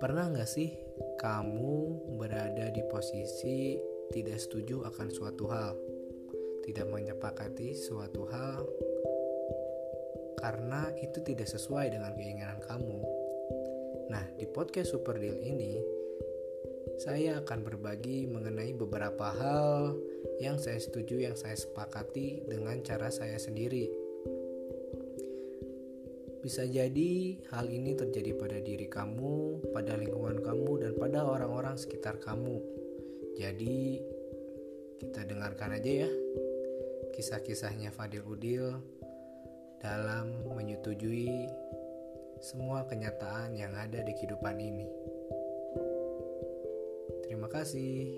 Pernah nggak sih kamu berada di posisi tidak setuju akan suatu hal, tidak menyepakati suatu hal karena itu tidak sesuai dengan keinginan kamu? Nah, di podcast Super Deal ini saya akan berbagi mengenai beberapa hal yang saya setuju, yang saya sepakati dengan cara saya sendiri bisa jadi hal ini terjadi pada diri kamu, pada lingkungan kamu, dan pada orang-orang sekitar kamu. Jadi, kita dengarkan aja ya kisah-kisahnya Fadil Udil dalam menyetujui semua kenyataan yang ada di kehidupan ini. Terima kasih.